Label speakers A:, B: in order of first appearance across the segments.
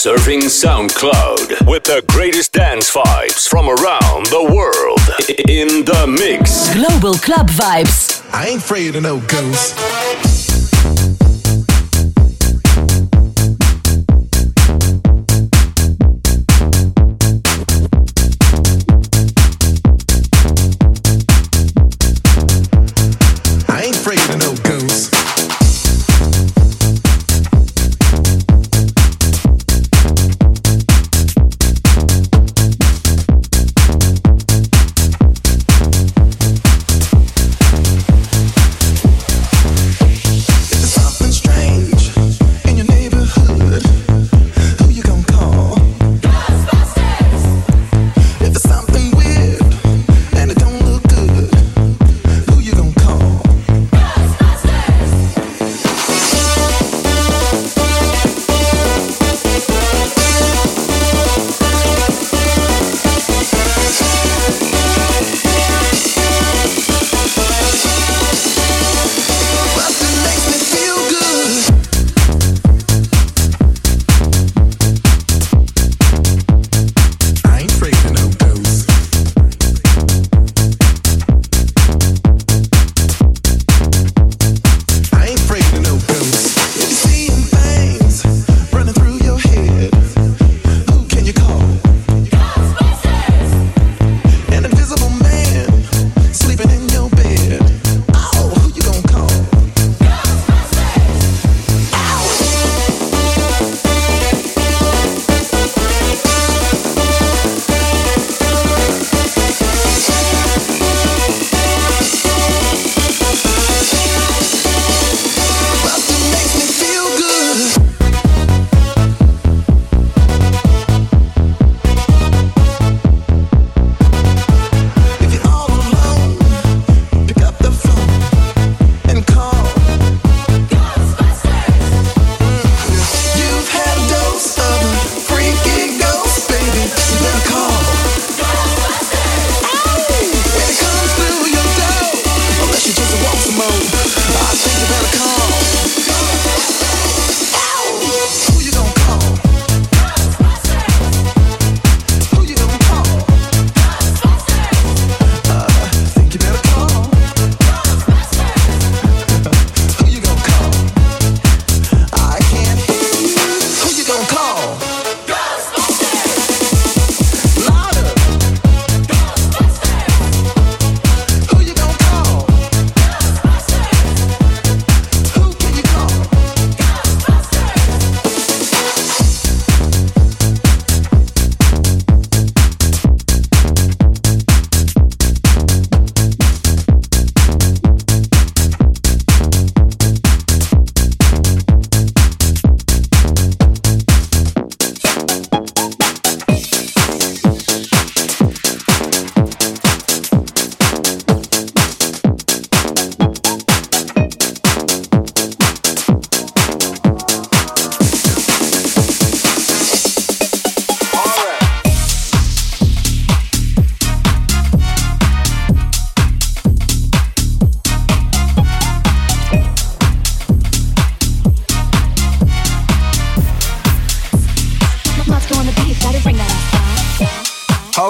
A: Surfing SoundCloud with the greatest dance vibes from around the world. In the mix.
B: Global Club Vibes.
C: I ain't afraid of no ghosts.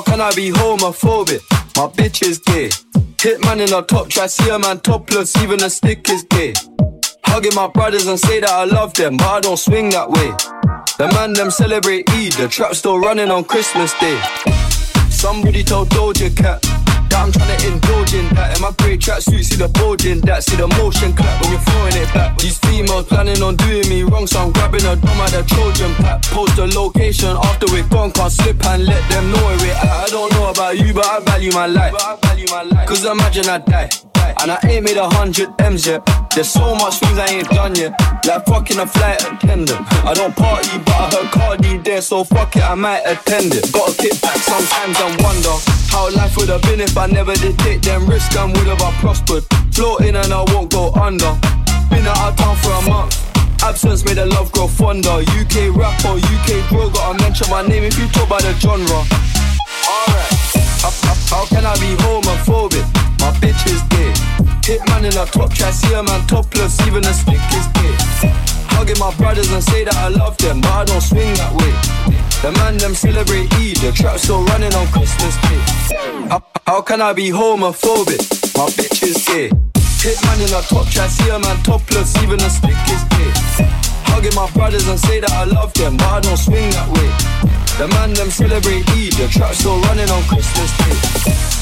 D: I be homophobic. My bitch is gay. Hit man in a top try, see a man topless, even a stick is gay. Hugging my brothers and say that I love them, but I don't swing that way. The man them celebrate Eid, the trap still running on Christmas Day. Somebody told Doja Cat that I'm trying to indulge in that. In my great tracksuit, see the bulging that, see the motion clap when you're throwing it back. These females planning on doing me wrong, so I'm grabbing a dumb at the Trojan pack. Post the location after we're gone, can't slip and let them know where we're at. I don't know about you, but I value my life. Cause imagine I die. And I ain't made a hundred M's yet. There's so much things I ain't done yet. Like fucking a flight attendant. I don't party, but I heard Cardi there, so fuck it, I might attend it. Gotta kick back sometimes and wonder how life would have been if I never did take them risks and would have I prospered. Floating and I won't go under. Been out of town for a month. Absence made the love grow fonder. UK rap or UK bro, gotta mention my name if you talk about the genre. Alright, how, can I be homophobic? My bitch is gay. Hit man in a top try, see a man topless, even a stick is gay. Hugging my brothers and say that I love them, but I don't swing that way. The man them celebrate Eid, the trap still running on Christmas Day. How, how can I be homophobic? My bitch is gay. Hit man in a top try, see a man topless, even a stick is gay. Hugging my brothers and say that I love them, but I don't swing that way. The man them celebrate Eid, the trap still running on Christmas Day.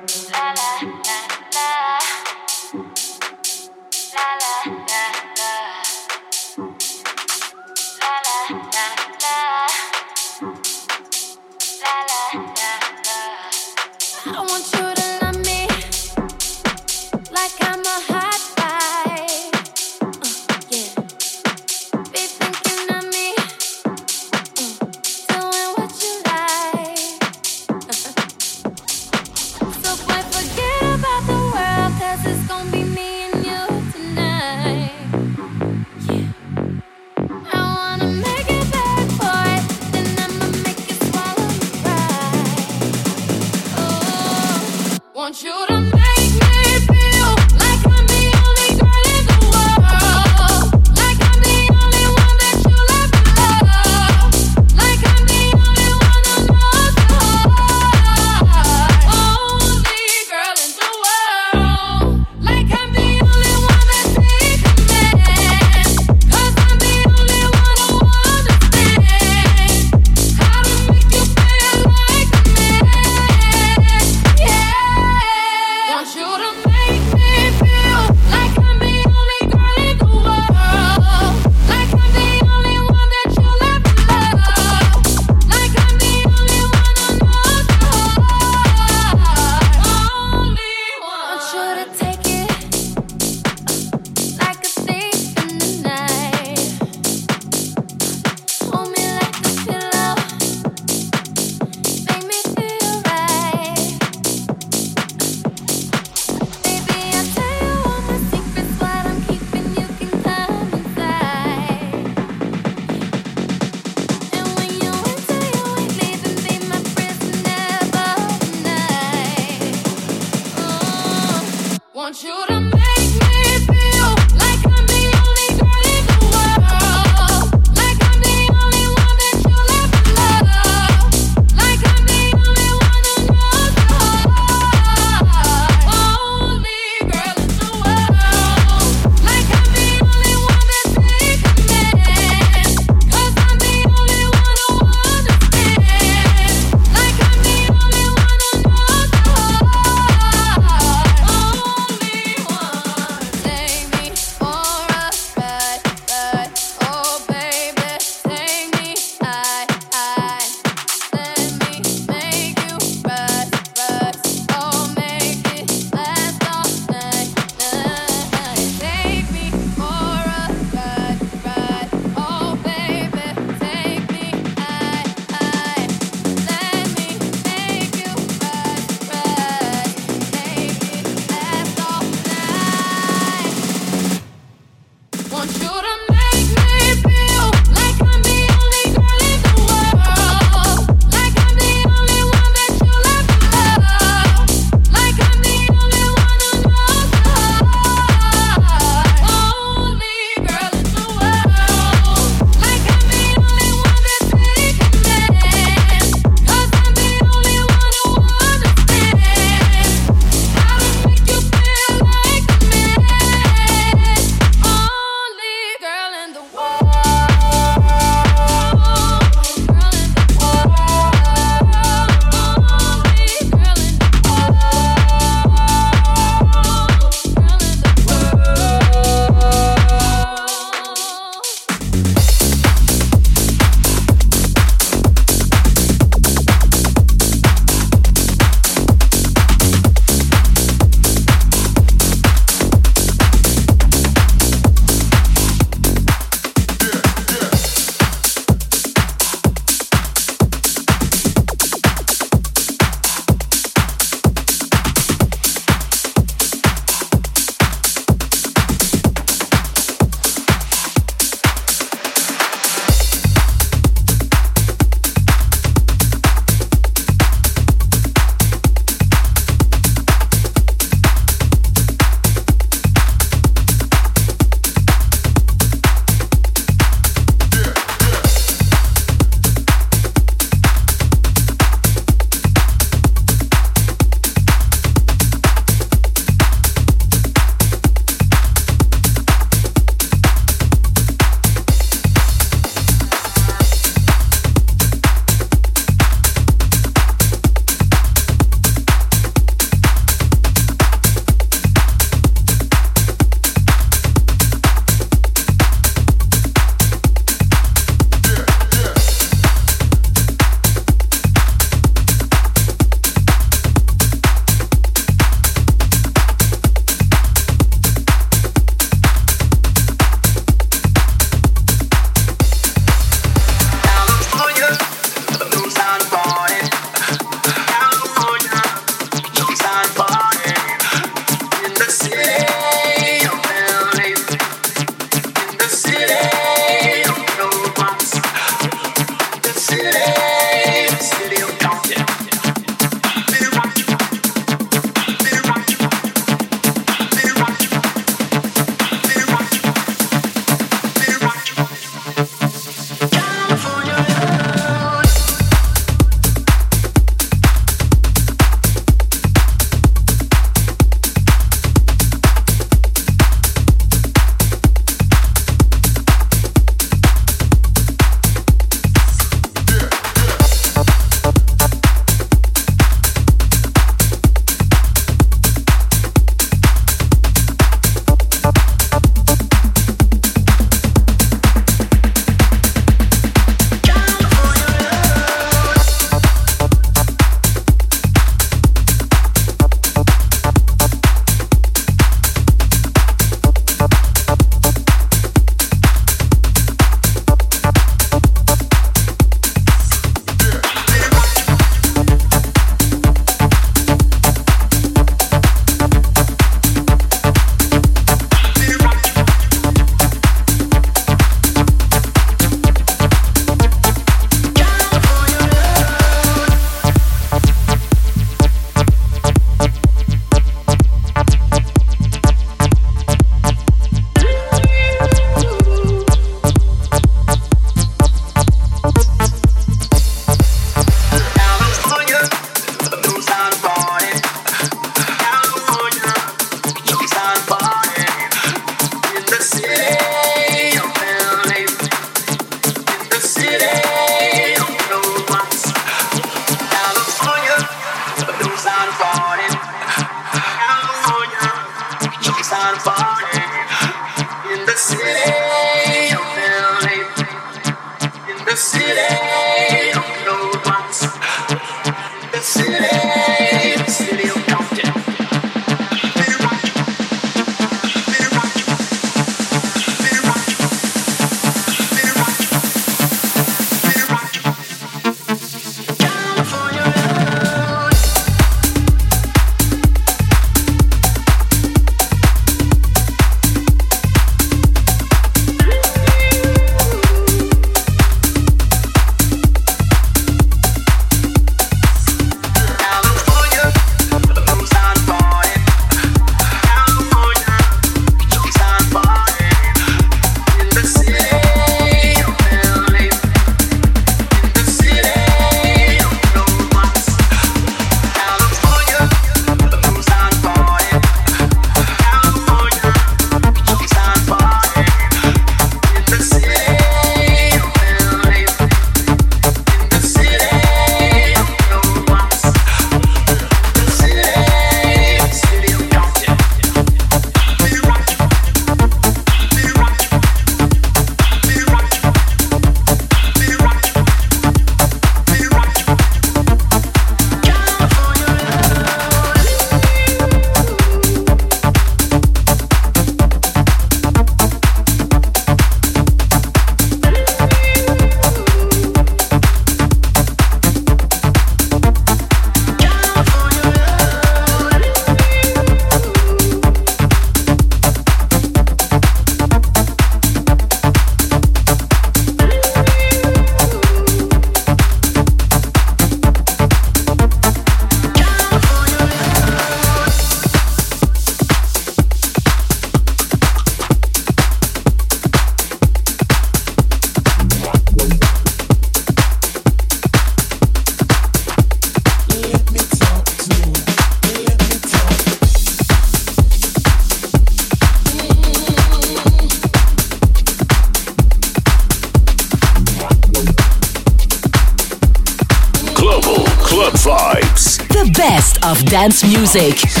B: dance music.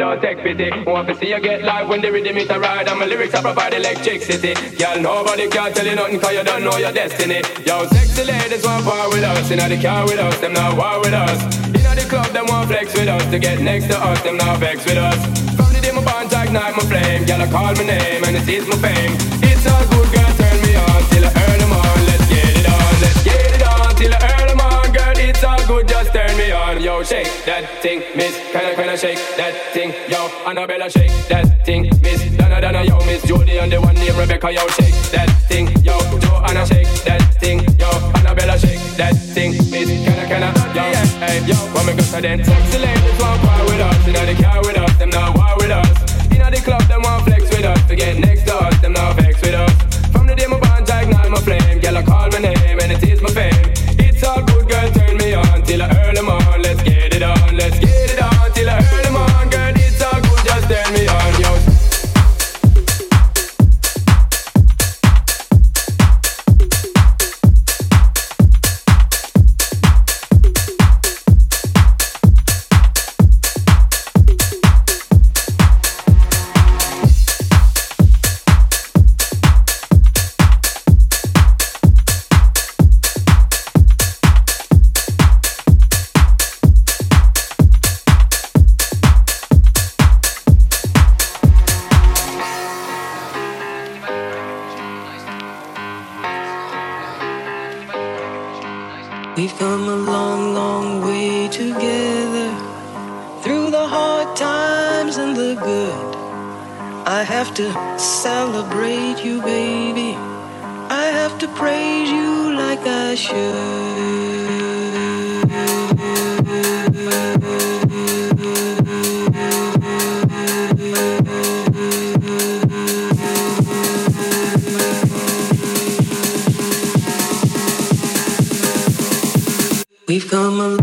E: don't take pity. Want to see you get live when the rhythm is a ride. And my lyrics are provide electricity. Girl, nobody can tell you nothing, cause you don't know your destiny. Yo, sexy ladies want war with us. Inna the car with us, them not war with us. Inna the club, them want flex with us. To get next to us, them not vex with us. From the day my bond, I my flame. Girl, I call my name, and it is my fame. It's all good. good, just turn me on. Yo, shake that thing, miss. Can I, can I shake that thing. Yo, Annabella, shake that thing, miss. Donna, Donna, yo, miss Judy and the one named Rebecca. Yo, shake that thing. Yo, Joe, Joanna, shake that thing. Yo, Annabella, shake that thing, miss. Can I, can I? yo, hey, yo. When we go to them sexy ladies, want war with us. You know, they care with us, them not war with us. You know, the club, them won't flex with us to get next good. I
F: have to celebrate you, baby. I have to praise you like I should. We've come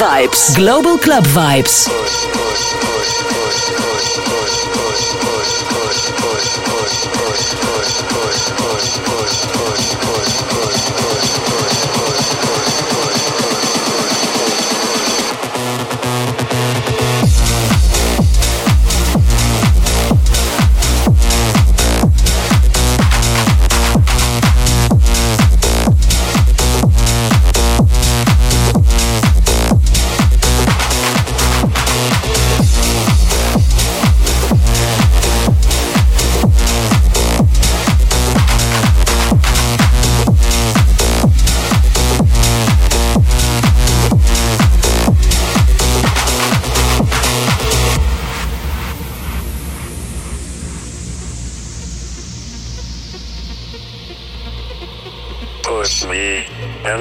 G: vibes. Global Club Vibes.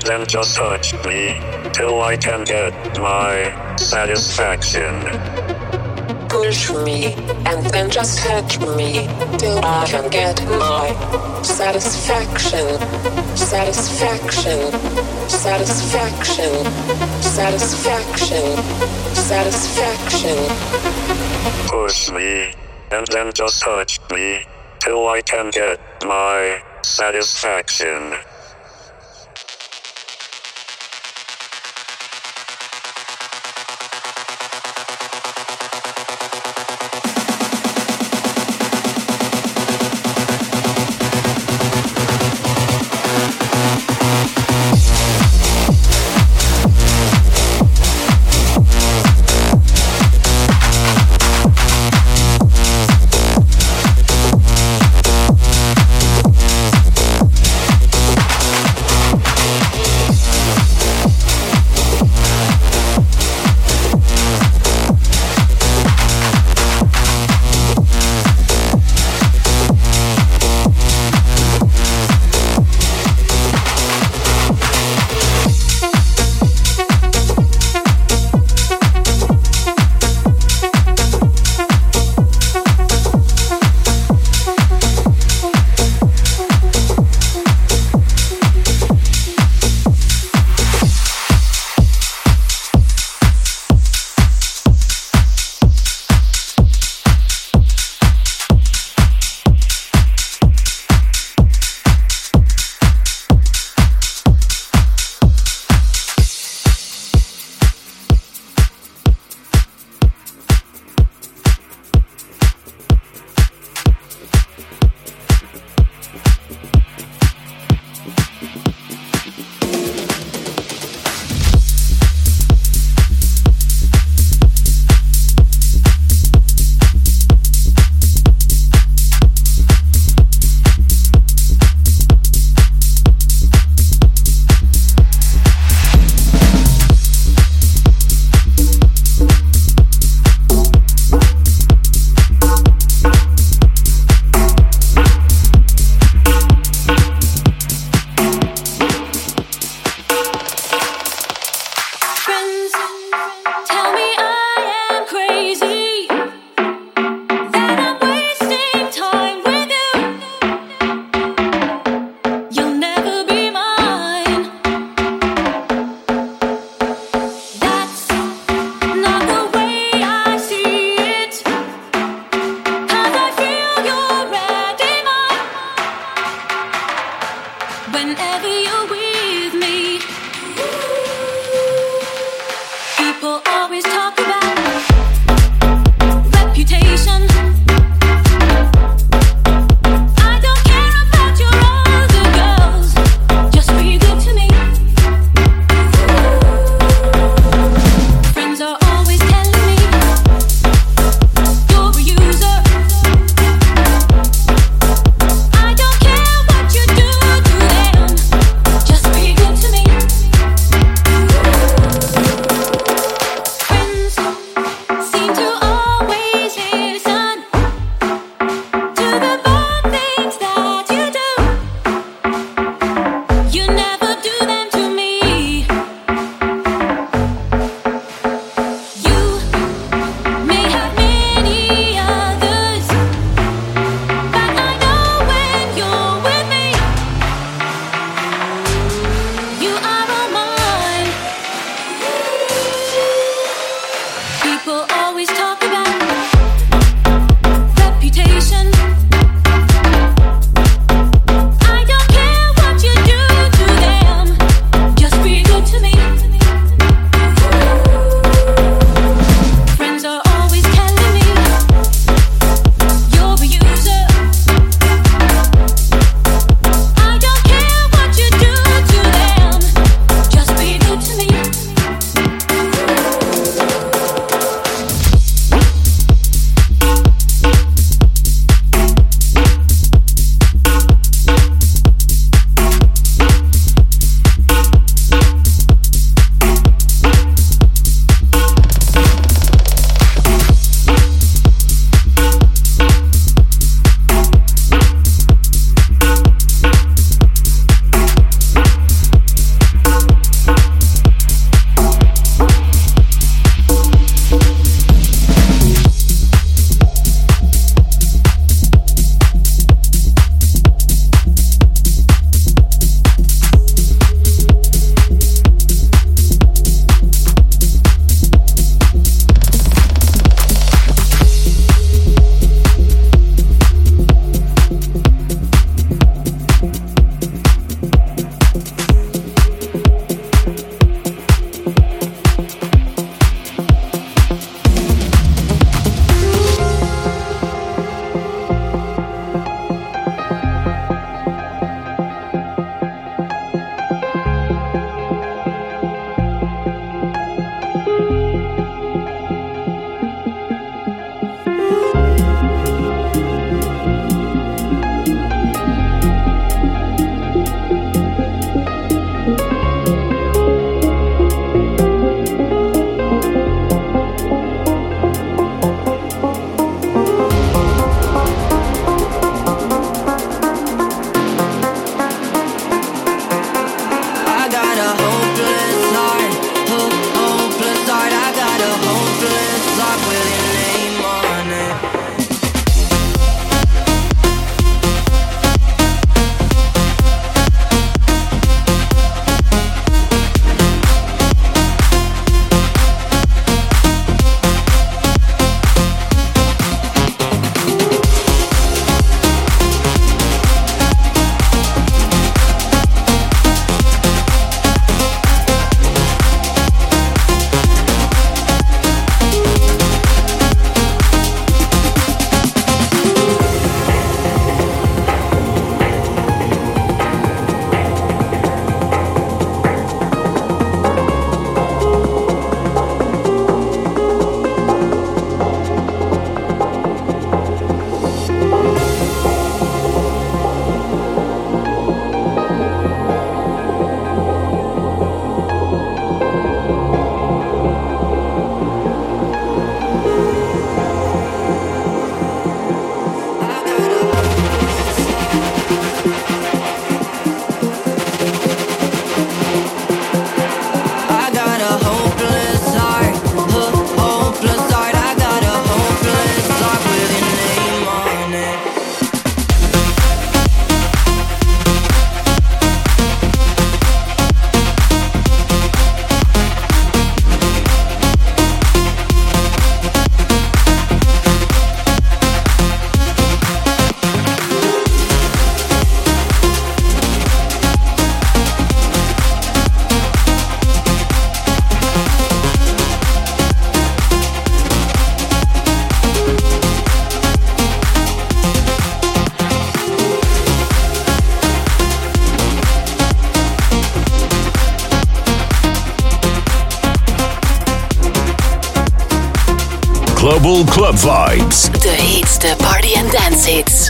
H: Then just touch me till I can get my satisfaction.
I: Push me and then just touch me till I can get my satisfaction. Satisfaction. Satisfaction. Satisfaction. Satisfaction.
H: Push me and then just touch me till I can get my satisfaction.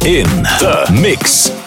J: In the mix.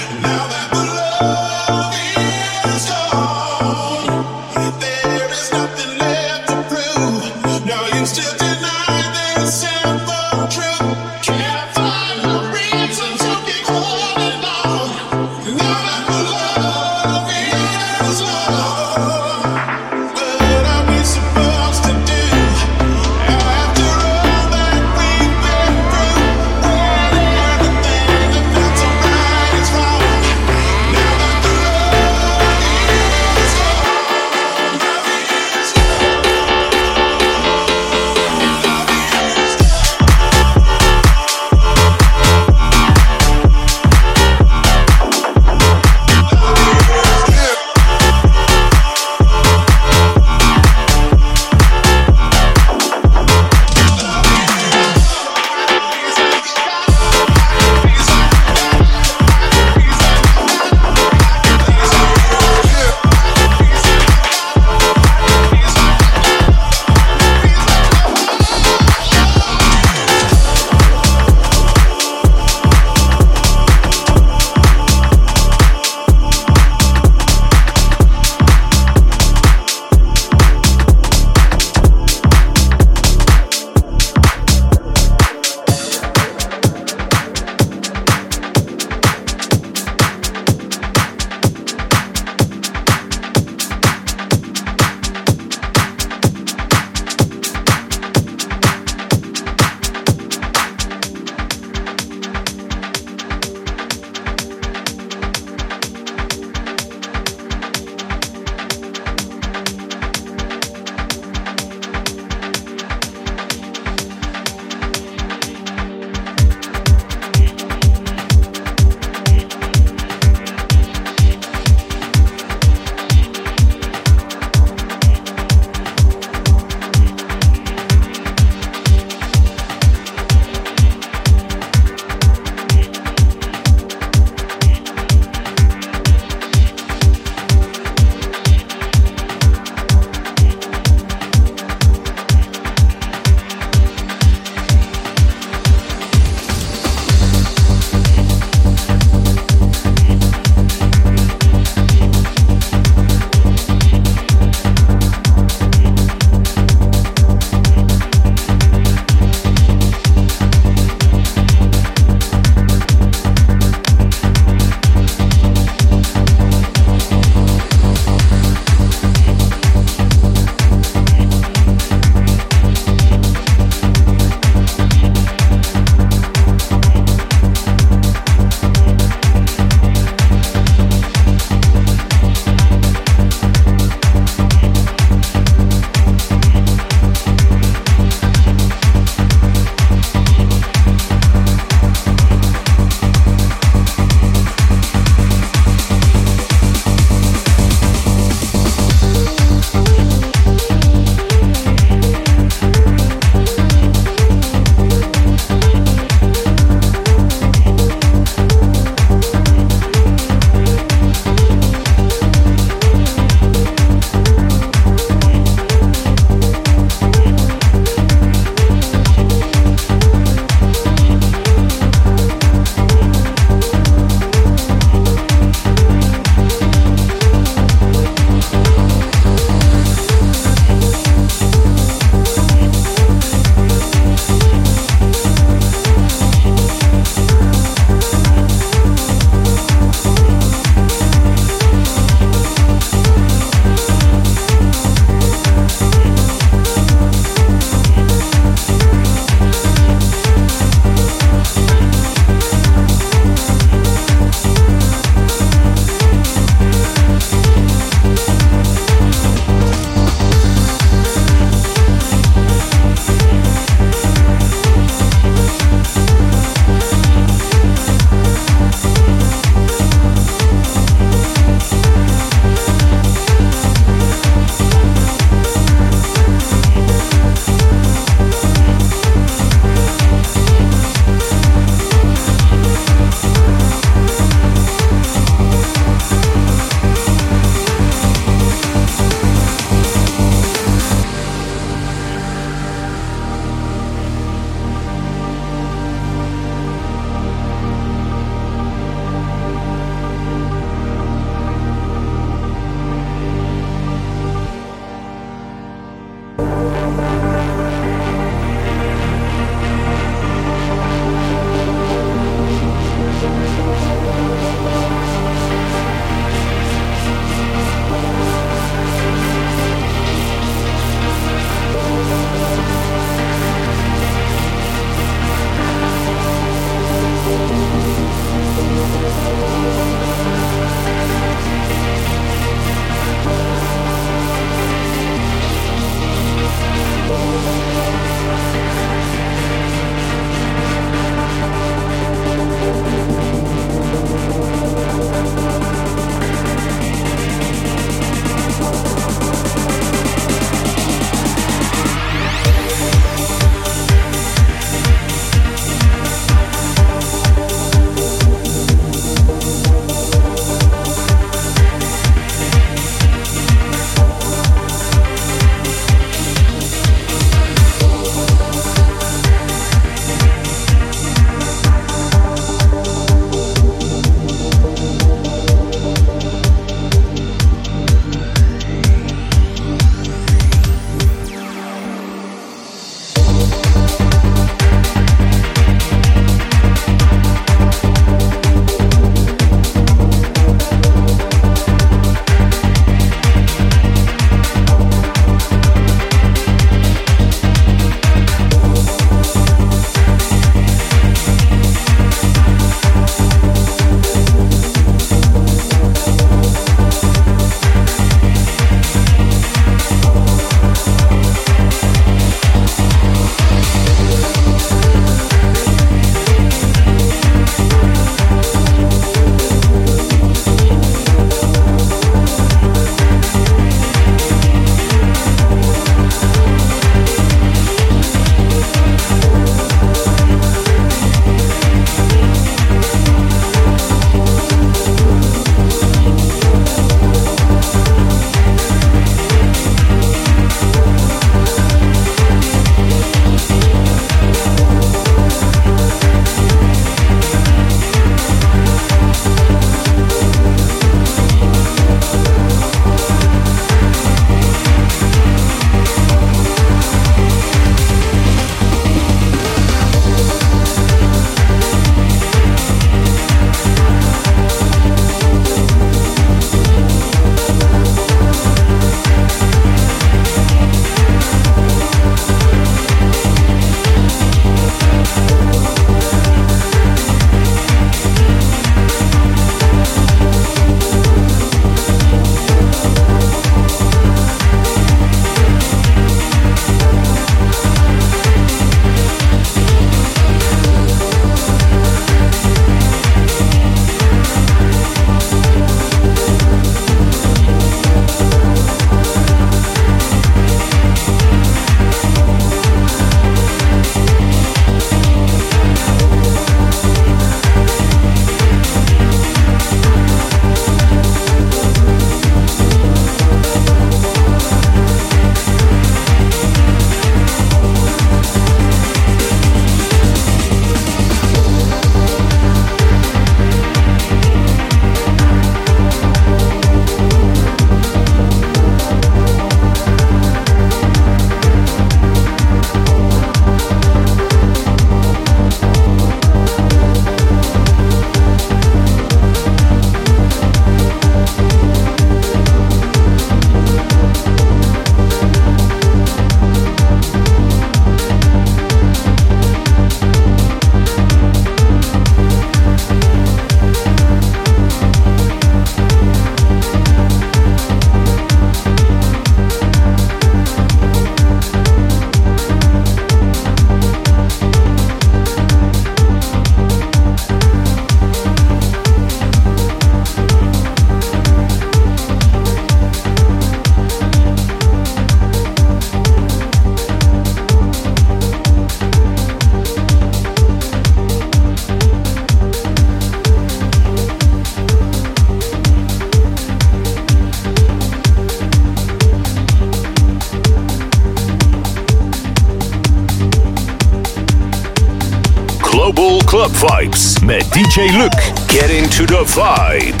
A: DJ Luke. Get into the vibe.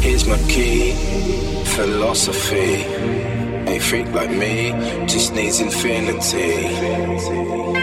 K: Here's my key, philosophy. A freak like me just needs infinity.